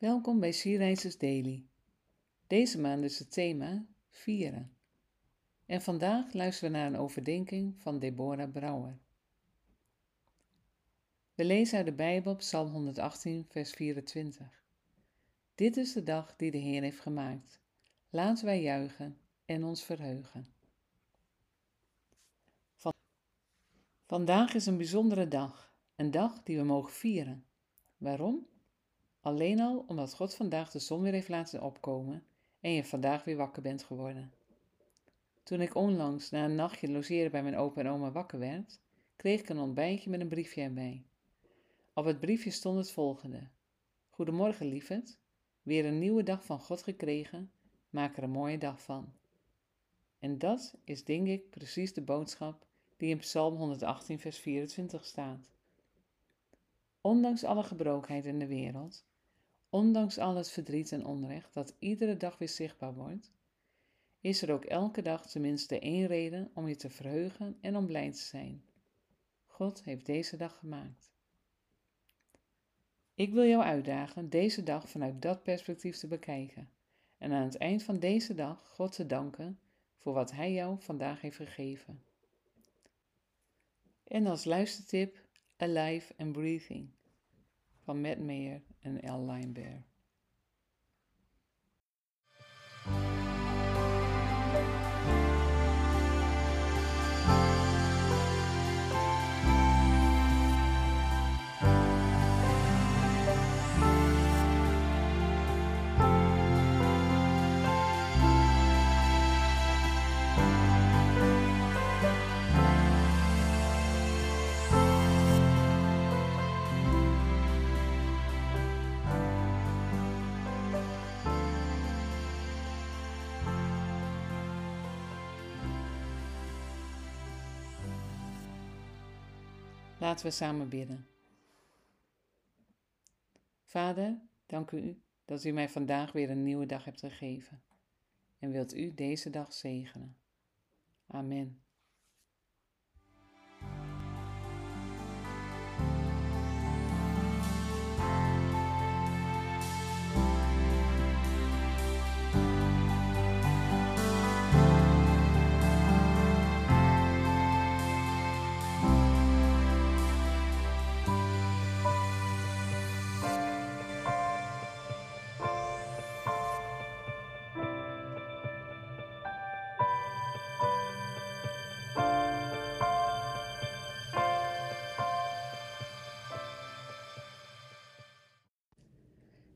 Welkom bij Sierreizers Daily. Deze maand is het thema vieren. En vandaag luisteren we naar een overdenking van Deborah Brouwer. We lezen uit de Bijbel Psalm 118, vers 24. Dit is de dag die de Heer heeft gemaakt. Laten wij juichen en ons verheugen. Van... Vandaag is een bijzondere dag, een dag die we mogen vieren. Waarom? Alleen al omdat God vandaag de zon weer heeft laten opkomen en je vandaag weer wakker bent geworden. Toen ik onlangs na een nachtje logeren bij mijn opa en oma wakker werd, kreeg ik een ontbijtje met een briefje erbij. Op het briefje stond het volgende: Goedemorgen, lieverd. Weer een nieuwe dag van God gekregen. Maak er een mooie dag van. En dat is, denk ik, precies de boodschap die in Psalm 118, vers 24 staat. Ondanks alle gebrokenheid in de wereld, ondanks al het verdriet en onrecht dat iedere dag weer zichtbaar wordt, is er ook elke dag tenminste één reden om je te verheugen en om blij te zijn. God heeft deze dag gemaakt. Ik wil jou uitdagen deze dag vanuit dat perspectief te bekijken en aan het eind van deze dag God te danken voor wat Hij jou vandaag heeft gegeven. En als luistertip Alive and Breathing van Matt Mayer en L. Laten we samen bidden. Vader, dank u dat u mij vandaag weer een nieuwe dag hebt gegeven en wilt u deze dag zegenen. Amen.